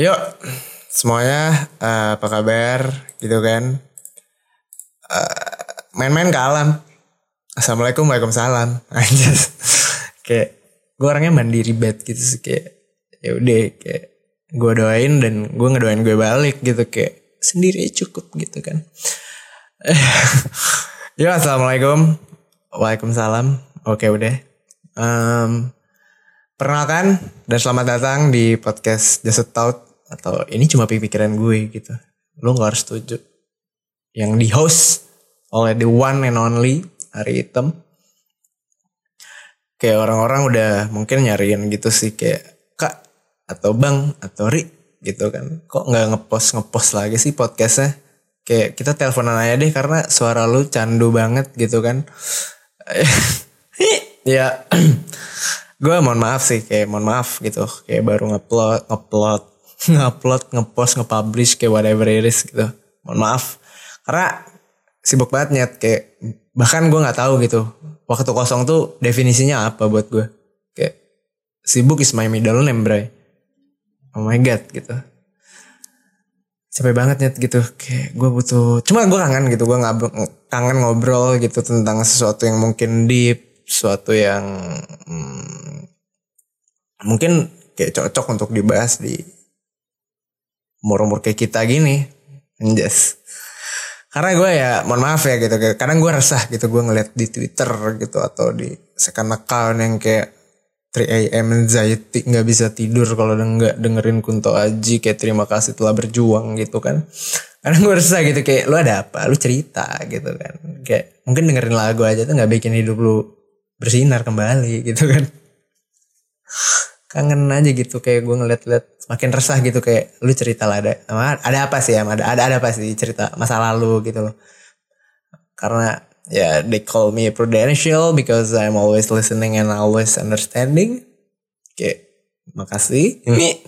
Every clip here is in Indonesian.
Yuk, semuanya uh, apa kabar gitu kan? Uh, main-main ke alam. Assalamualaikum, waalaikumsalam. Anjas. kayak gue orangnya mandiri banget gitu sih kayak ya udah kayak gue doain dan gue ngedoain gue balik gitu kayak sendiri cukup gitu kan. Yo, assalamualaikum, waalaikumsalam. Oke udah. Um, perkenalkan dan selamat datang di podcast Just Thought atau ini cuma pikiran gue gitu. Lo gak harus setuju. Yang di host oleh the one and only Hari Hitam. Kayak orang-orang udah mungkin nyariin gitu sih kayak kak atau bang atau ri gitu kan. Kok nggak ngepost ngepost lagi sih podcastnya? Kayak kita teleponan aja deh karena suara lu candu banget gitu kan. ya gue mohon maaf sih kayak mohon maaf gitu kayak baru ngupload ngupload ngupload ngepost ngepublish kayak whatever it is gitu. Mohon maaf. Karena sibuk banget nyet kayak bahkan gue nggak tahu gitu. Waktu kosong tuh definisinya apa buat gue kayak sibuk is my middle name bray. Oh my god gitu. Capek banget nyet gitu. Kayak gue butuh cuma gue kangen gitu. Gue nggak kangen ngobrol gitu tentang sesuatu yang mungkin deep sesuatu yang hmm, mungkin kayak cocok untuk dibahas di umur-umur kayak kita gini. Anjas. Karena gue ya mohon maaf ya gitu. Kadang gue resah gitu gue ngeliat di Twitter gitu atau di second account yang kayak 3 AM anxiety nggak bisa tidur kalau nggak dengerin Kunto Aji kayak terima kasih telah berjuang gitu kan. Kadang gue resah gitu kayak lu ada apa? Lu cerita gitu kan. Kayak mungkin dengerin lagu aja tuh nggak bikin hidup lu bersinar kembali gitu kan. Kangen aja gitu kayak gue ngeliat-liat makin resah gitu kayak lu cerita lah ada ada apa sih ya ada ada ada apa sih cerita masa lalu gitu loh. Karena ya yeah, they call me prudential because I'm always listening and always understanding. Kayak makasih. Ini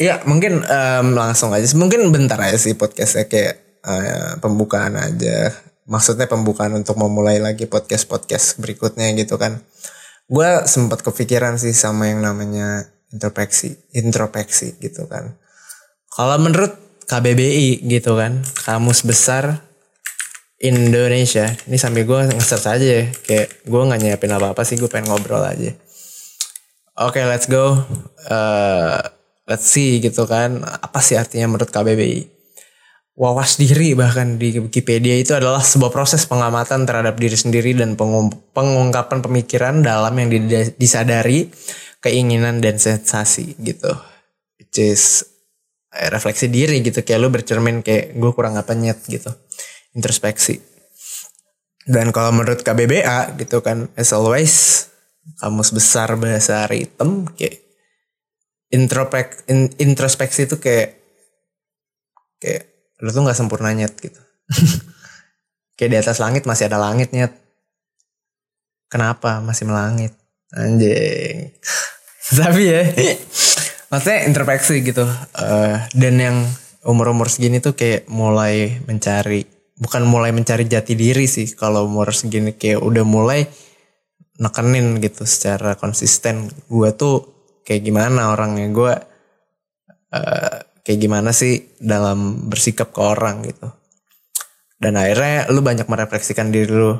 ya mungkin um, langsung aja mungkin bentar aja sih podcastnya kayak uh, pembukaan aja. Maksudnya pembukaan untuk memulai lagi podcast podcast berikutnya gitu kan gue sempat kepikiran sih sama yang namanya introspeksi introspeksi gitu kan. Kalau menurut KBBI gitu kan kamus besar Indonesia. Ini sambil gue nge-search aja ya kayak gue nggak nyiapin apa apa sih gue pengen ngobrol aja. Oke okay, let's go. Uh, let's see gitu kan apa sih artinya menurut KBBI wawas diri bahkan di Wikipedia itu adalah sebuah proses pengamatan terhadap diri sendiri dan pengungkapan pemikiran dalam yang disadari keinginan dan sensasi gitu. Which is eh, refleksi diri gitu. Kayak lu bercermin kayak gue kurang apa nyet gitu. Introspeksi. Dan kalau menurut KBBA gitu kan as always kamus besar bahasa hitam kayak introspek in, introspeksi itu kayak kayak lu tuh nggak sempurna nyet gitu. Kayak di atas langit masih ada langit nyet. Kenapa masih melangit? Anjing. Tapi ya maksudnya introspeksi gitu. Uh, dan yang umur-umur segini tuh kayak mulai mencari bukan mulai mencari jati diri sih. Kalau umur segini kayak udah mulai nekenin gitu secara konsisten. Gue tuh kayak gimana orangnya? Gue uh, kayak gimana sih dalam bersikap ke orang gitu. Dan akhirnya lu banyak merefleksikan diri lu.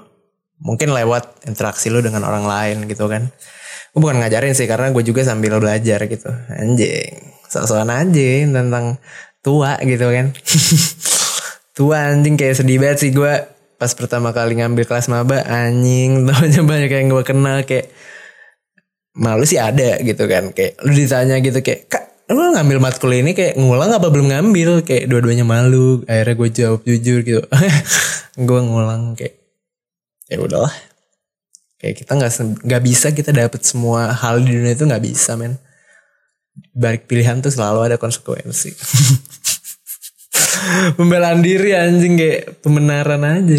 Mungkin lewat interaksi lu dengan orang lain gitu kan. Gue bukan ngajarin sih karena gue juga sambil belajar gitu. Anjing soal-soal aja tentang tua gitu kan. Tua anjing kayak sedih banget sih gue pas pertama kali ngambil kelas maba anjing tahunya banyak yang gue kenal kayak malu sih ada gitu kan. Kayak lu ditanya gitu kayak kak lu ngambil matkul ini kayak ngulang apa belum ngambil? Kayak dua-duanya malu akhirnya gue jawab jujur gitu. Gue ngulang kayak ya udahlah. Kayak kita nggak nggak bisa kita dapet semua hal di dunia itu nggak bisa men. Balik pilihan tuh selalu ada konsekuensi. Pembelaan diri anjing kayak pembenaran aja.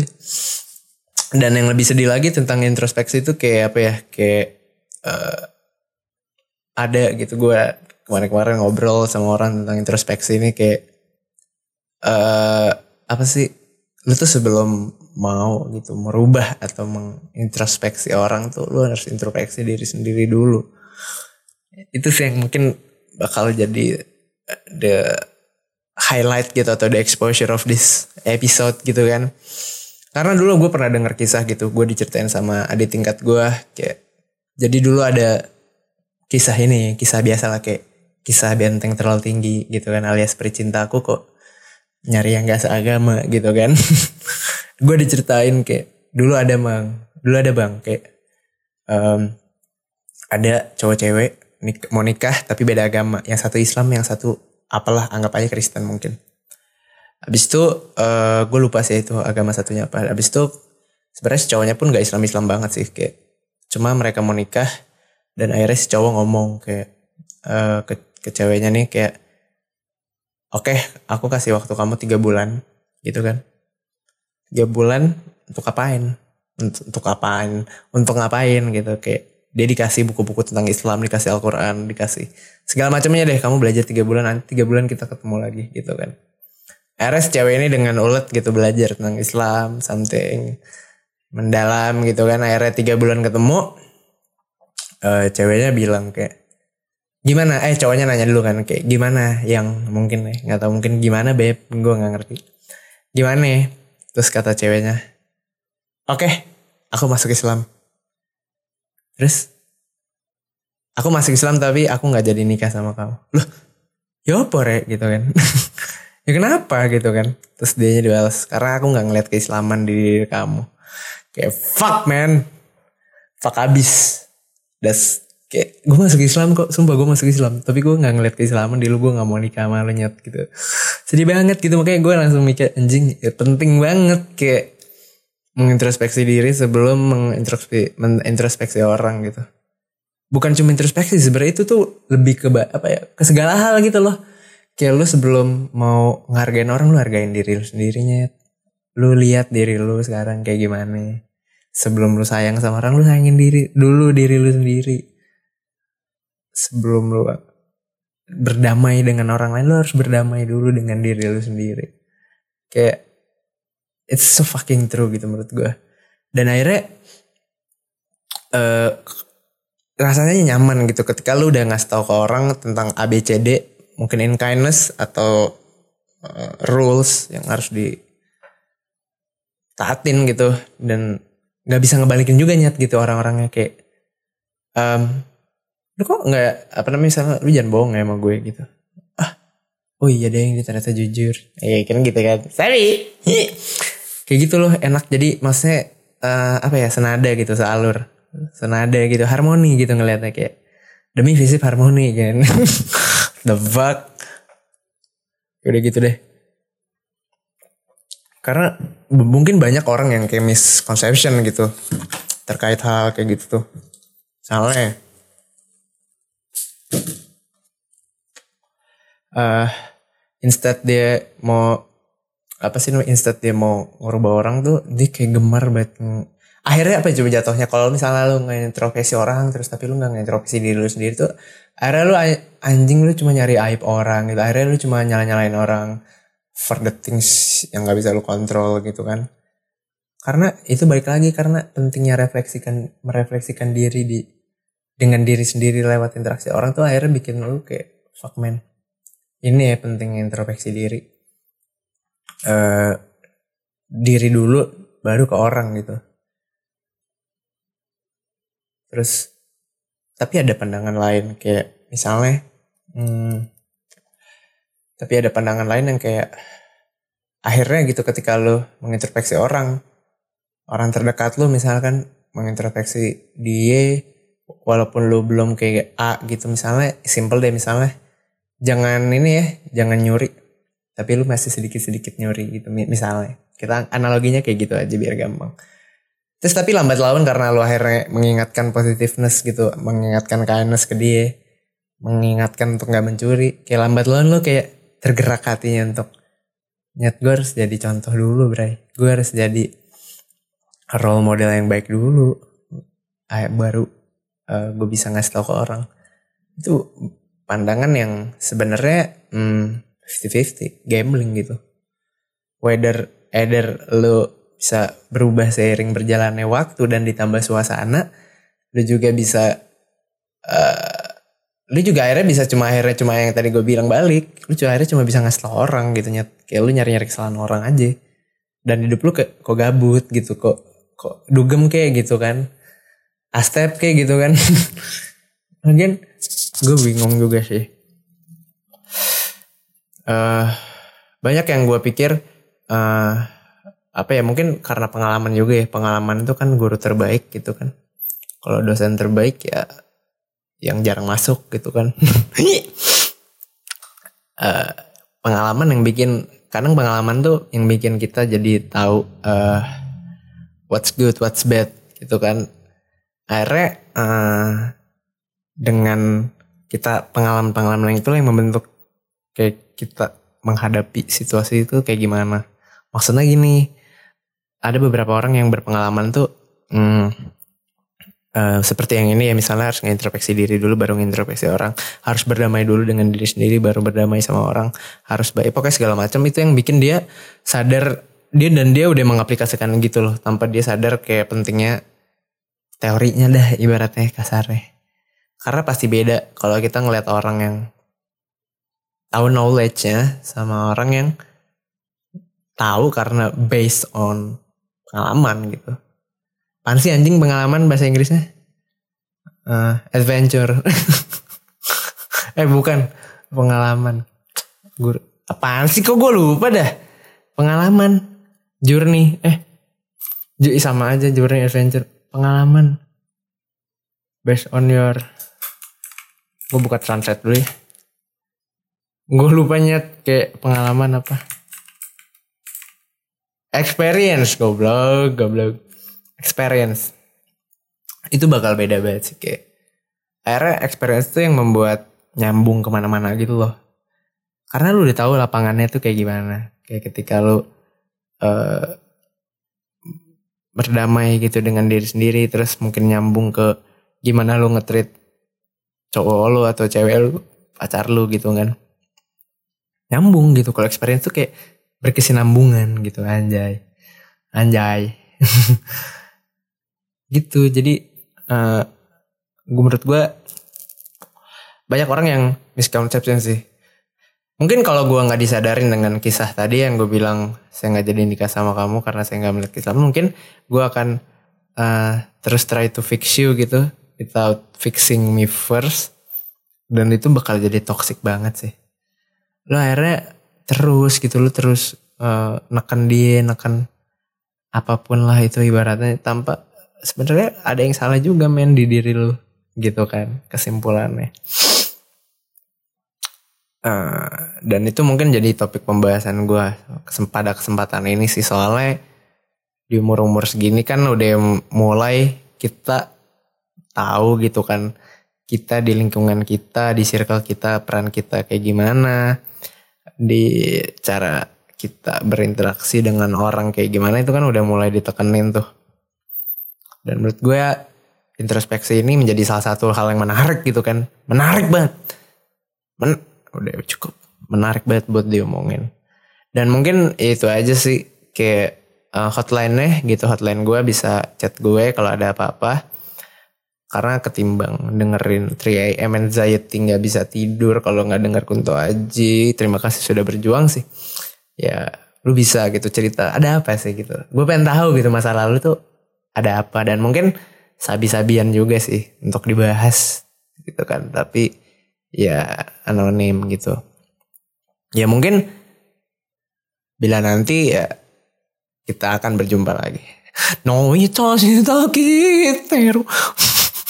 Dan yang lebih sedih lagi tentang introspeksi itu kayak apa ya kayak uh, ada gitu gue kemarin-kemarin ngobrol sama orang tentang introspeksi ini kayak uh, apa sih? Lu tuh sebelum mau gitu merubah atau mengintrospeksi orang tuh lu harus introspeksi diri sendiri dulu. Itu sih yang mungkin bakal jadi the highlight gitu atau the exposure of this episode gitu kan. Karena dulu gue pernah denger kisah gitu gue diceritain sama adik tingkat gue kayak jadi dulu ada kisah ini kisah biasa lah kayak kisah benteng terlalu tinggi gitu kan alias pericintaku kok nyari yang gak seagama gitu kan. Gue diceritain kayak dulu ada bang dulu ada bang kayak um, ada cowok cewek nik mau nikah tapi beda agama yang satu Islam yang satu apalah anggap aja Kristen mungkin. Habis itu uh, gue lupa sih itu agama satunya apa. Habis itu sebenarnya si cowoknya pun gak Islam Islam banget sih kayak cuma mereka mau nikah dan akhirnya si cowok ngomong kayak uh, ke, ke ceweknya nih kayak oke okay, aku kasih waktu kamu tiga bulan gitu kan. Tiga bulan untuk apain? Untuk, untuk apain untuk ngapain? Gitu kayak dia dikasih buku-buku tentang Islam dikasih Al-Quran dikasih segala macamnya deh kamu belajar tiga bulan nanti tiga bulan kita ketemu lagi gitu kan. RS cewek ini dengan ulet gitu belajar tentang Islam something mendalam gitu kan. Akhirnya tiga bulan ketemu uh, ceweknya bilang kayak gimana? Eh cowoknya nanya dulu kan kayak gimana yang mungkin nih? Nggak tahu mungkin gimana beb? Gue nggak ngerti. Gimana nih? Terus kata ceweknya oke okay, aku masuk Islam. Terus aku masuk Islam tapi aku nggak jadi nikah sama kamu. Loh ya apa re? Gitu kan. Ya kenapa? Gitu kan. Terus dia dibalas karena aku nggak ngeliat keislaman di diri kamu. Kayak fuck man. Fuck abis. Das kayak gue masuk Islam kok sumpah gue masuk Islam. Tapi gue nggak ngeliat keislaman di lu gue nggak mau nikah sama lu nyet gitu. Sedih banget gitu makanya gue langsung mikir anjing ya penting banget kayak mengintrospeksi diri sebelum mengintrospeksi mengintrospeksi orang gitu. Bukan cuma introspeksi sebenarnya itu tuh lebih ke apa ya ke segala hal gitu loh. Kayak lu sebelum mau ngargain orang lu hargain diri lu sendirinya lu lihat diri lu sekarang kayak gimana. Sebelum lu sayang sama orang lu sayangin diri dulu diri lu sendiri sebelum lu berdamai dengan orang lain lu harus berdamai dulu dengan diri lu sendiri. Kayak it's so fucking true gitu menurut gue dan akhirnya uh, rasanya nyaman gitu ketika lu udah ngasih tau ke orang tentang ABCD mungkin in kindness atau uh, rules yang harus di taatin gitu. Dan nggak bisa ngebalikin juga nyat gitu orang-orangnya kayak um, lu kok nggak apa namanya misalnya lu jangan bohong ya sama gue gitu. Ah oh iya deh yang ternyata jujur. Eh kan gitu kan. Sorry. Kayak gitu loh enak. Jadi maksudnya uh, apa ya senada gitu sealur. Senada gitu harmoni gitu ngeliatnya kayak demi visip harmoni kan. The fuck. Udah gitu deh. Karena mungkin banyak orang yang kayak misconception gitu terkait hal kayak gitu tuh. Soalnya uh, instead dia mau apa sih instead dia mau ngubah orang tuh dia kayak gemar banget. Akhirnya apa coba jatuhnya? Kalau misalnya lu nggak introspeksi orang terus tapi lu nggak introspeksi diri lu sendiri tuh akhirnya lu anjing lu cuma nyari aib orang gitu. Akhirnya lu cuma nyala nyalain orang for the things yang nggak bisa lu kontrol gitu kan. Karena itu balik lagi karena pentingnya refleksikan merefleksikan diri di dengan diri sendiri lewat interaksi orang tuh akhirnya bikin lu kayak fuck man ini ya penting introspeksi diri. Uh, diri dulu baru ke orang gitu. Terus tapi ada pandangan lain kayak misalnya hmm, tapi ada pandangan lain yang kayak akhirnya gitu ketika lo mengintrospeksi orang orang terdekat lo misalkan mengintrospeksi dia walaupun lo belum kayak A gitu misalnya simple deh misalnya jangan ini ya jangan nyuri. Tapi lu masih sedikit-sedikit nyuri gitu misalnya. Kita analoginya kayak gitu aja biar gampang. Terus tapi lambat laun karena lu akhirnya mengingatkan positiveness gitu mengingatkan kindness ke dia mengingatkan untuk nggak mencuri. Kayak lambat laun lu kayak tergerak hatinya untuk nyet gue harus jadi contoh dulu bray. Gue harus jadi role model yang baik dulu. Baru uh, eh, gue bisa ngasih tau ke orang. Itu pandangan yang sebenarnya hmm, 50-50 gambling gitu. Whether either lo bisa berubah seiring berjalannya waktu dan ditambah suasana lo juga bisa uh, lu juga akhirnya bisa cuma akhirnya cuma yang tadi gue bilang balik lu cuma akhirnya cuma bisa ngasih orang gitu kayak lu nyari nyari kesalahan orang aja. Dan hidup lu kayak kok gabut gitu kok kok dugem kayak gitu kan. Astep kayak gitu kan. Lagian gue bingung juga sih. Eh banyak yang gue pikir eh apa ya mungkin karena pengalaman juga ya pengalaman itu kan guru terbaik gitu kan. Kalau dosen terbaik ya yang jarang masuk gitu kan. Eh, pengalaman yang bikin kadang pengalaman tuh yang bikin kita jadi tahu eh what's good what's bad gitu kan. Akhirnya eh, dengan kita pengalaman-pengalaman itu yang membentuk kayak kita menghadapi situasi itu kayak gimana. Maksudnya gini ada beberapa orang yang berpengalaman tuh hmm, eh, seperti yang ini ya misalnya harus ngintrospeksi diri dulu baru ngintrospeksi orang. Harus berdamai dulu dengan diri sendiri baru berdamai sama orang. Harus baik pokoknya segala macam. Itu yang bikin dia sadar dia dan dia udah mengaplikasikan gitu loh tanpa dia sadar kayak pentingnya teorinya dah ibaratnya kasarnya karena pasti beda kalau kita ngeliat orang yang tahu knowledge-nya sama orang yang tahu karena based on pengalaman gitu. Apaan sih anjing pengalaman bahasa Inggrisnya? Eh, adventure. eh bukan pengalaman. Guru. Apaan sih kok gue lupa dah? Pengalaman. Journey. Eh. sama aja journey adventure. Pengalaman. Based on your. Gue buka translate dulu ya. Gue lupa nyet kayak pengalaman apa. Experience goblok, goblok. Experience. Itu bakal beda banget sih kayak. Akhirnya experience tuh yang membuat nyambung ke mana-mana gitu loh. Karena lu udah tahu lapangannya tuh kayak gimana. Kayak ketika lu eh berdamai gitu dengan diri sendiri terus mungkin nyambung ke gimana lu ngetrit cowok lu atau cewek lu pacar lu gitu kan. Nyambung gitu kalau experience tuh kayak berkesinambungan gitu anjay. Anjay. Gitu jadi eh gue menurut gue banyak orang yang misconception sih. Mungkin kalau gue nggak disadarin dengan kisah tadi yang gue bilang saya nggak jadi nikah sama kamu karena saya nggak melihat kisah mungkin gue akan eh, terus try to fix you gitu without fixing me first. Dan itu bakal jadi toxic banget sih. Lo akhirnya terus gitu lo terus eh, neken dia neken apa pun lah itu ibaratnya. Tanpa sebenarnya ada yang salah juga men di diri lo gitu kan kesimpulannya. Eh, dan itu mungkin jadi topik pembahasan gue pada kesempatan ini sih. Soalnya di umur umur segini kan udah mulai kita tahu gitu kan kita di lingkungan kita di circle kita peran kita kayak gimana di cara kita berinteraksi dengan orang kayak gimana itu kan udah mulai ditekenin tuh. Dan menurut gue introspeksi ini menjadi salah satu hal yang menarik gitu kan. Menarik banget. Men- udah cukup. Menarik banget buat diomongin. Dan mungkin itu aja sih kayak uh, hotline-nya gitu. Hotline gue bisa chat gue kalau ada apa-apa karena ketimbang dengerin 3 AM anxiety nggak bisa tidur kalau nggak denger Kunto Aji terima kasih sudah berjuang sih. Ya lu bisa gitu cerita ada apa sih gitu? Gue pengen tahu gitu masa lalu tuh ada apa. Dan mungkin sabi-sabian juga sih untuk dibahas gitu kan. Tapi ya anonim gitu. Ya mungkin bila nanti ya kita akan berjumpa lagi. No itu kita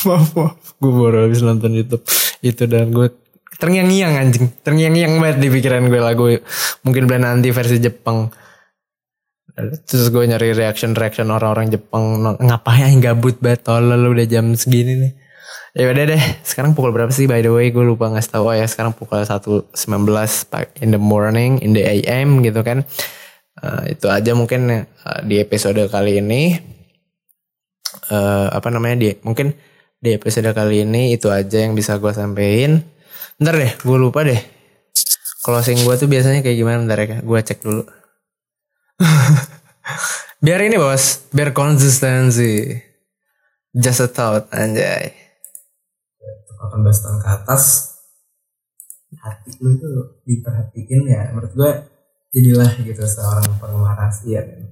maaf maaf. Gue baru habis nonton YouTube. Itu dan gue terngiang-ngiang anjing. Terngiang-ngiang banget di pikiran gue lagu mungkin bila nanti versi Jepang. Terus gue nyari reaction reaction orang-orang Jepang ngapain gabut banget tolol udah jam segini nih. Ya udah deh sekarang pukul berapa sih by the way? Gue lupa ngasih tahu oh ya sekarang pukul 1.19 pa- in the morning in the AM gitu kan. Eh, itu aja mungkin eh, di episode kali ini. Eh apa namanya di mungkin di episode kali ini itu aja yang bisa gue sampein. Ntar deh gue lupa deh. Closing gue tuh biasanya kayak gimana? Ntar ya gue cek dulu. Biar ini bos. Biar konsistensi. Just a thought anjay. 18 tahun ke atas. Hati lu tuh diperhatiin ya. Menurut gue jadilah gitu seorang penggemar rahasia. Kan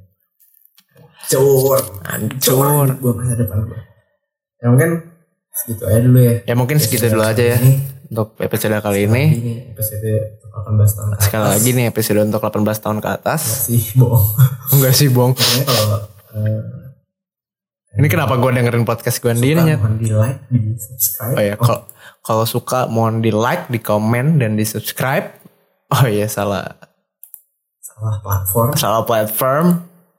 cur. Hancur. gue masa depan gue ya mungkin segitu aja dulu ya Ya mungkin segitu dulu aja ya untuk episode kali ini. ini episode 18 tahun ke Sekali atas. lagi nih episode untuk 18 tahun ke atas. sih bohong Enggak sih, Bong. Pokoknya kalau eh, Ini kenapa gue dengerin podcast gue sendiri mohon di like di subscribe Oh ya, kalau kalau suka mohon di like, di komen dan di subscribe. Oh iya salah salah platform salah platform.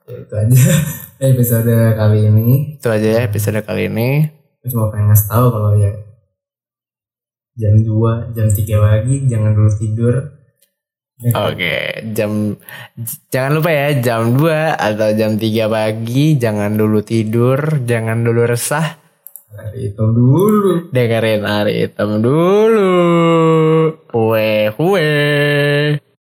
ya, itu aja episode kali ini Itu aja ya episode kali ini. Gue cuma pengen ngasih tahu kalau ya jam 2 jam 3 pagi jangan dulu tidur Oke, jam j- jangan lupa ya jam 2 atau jam 3 pagi jangan dulu tidur, jangan dulu resah, hari itu dulu dengerin hari hitam dulu. Kue kue.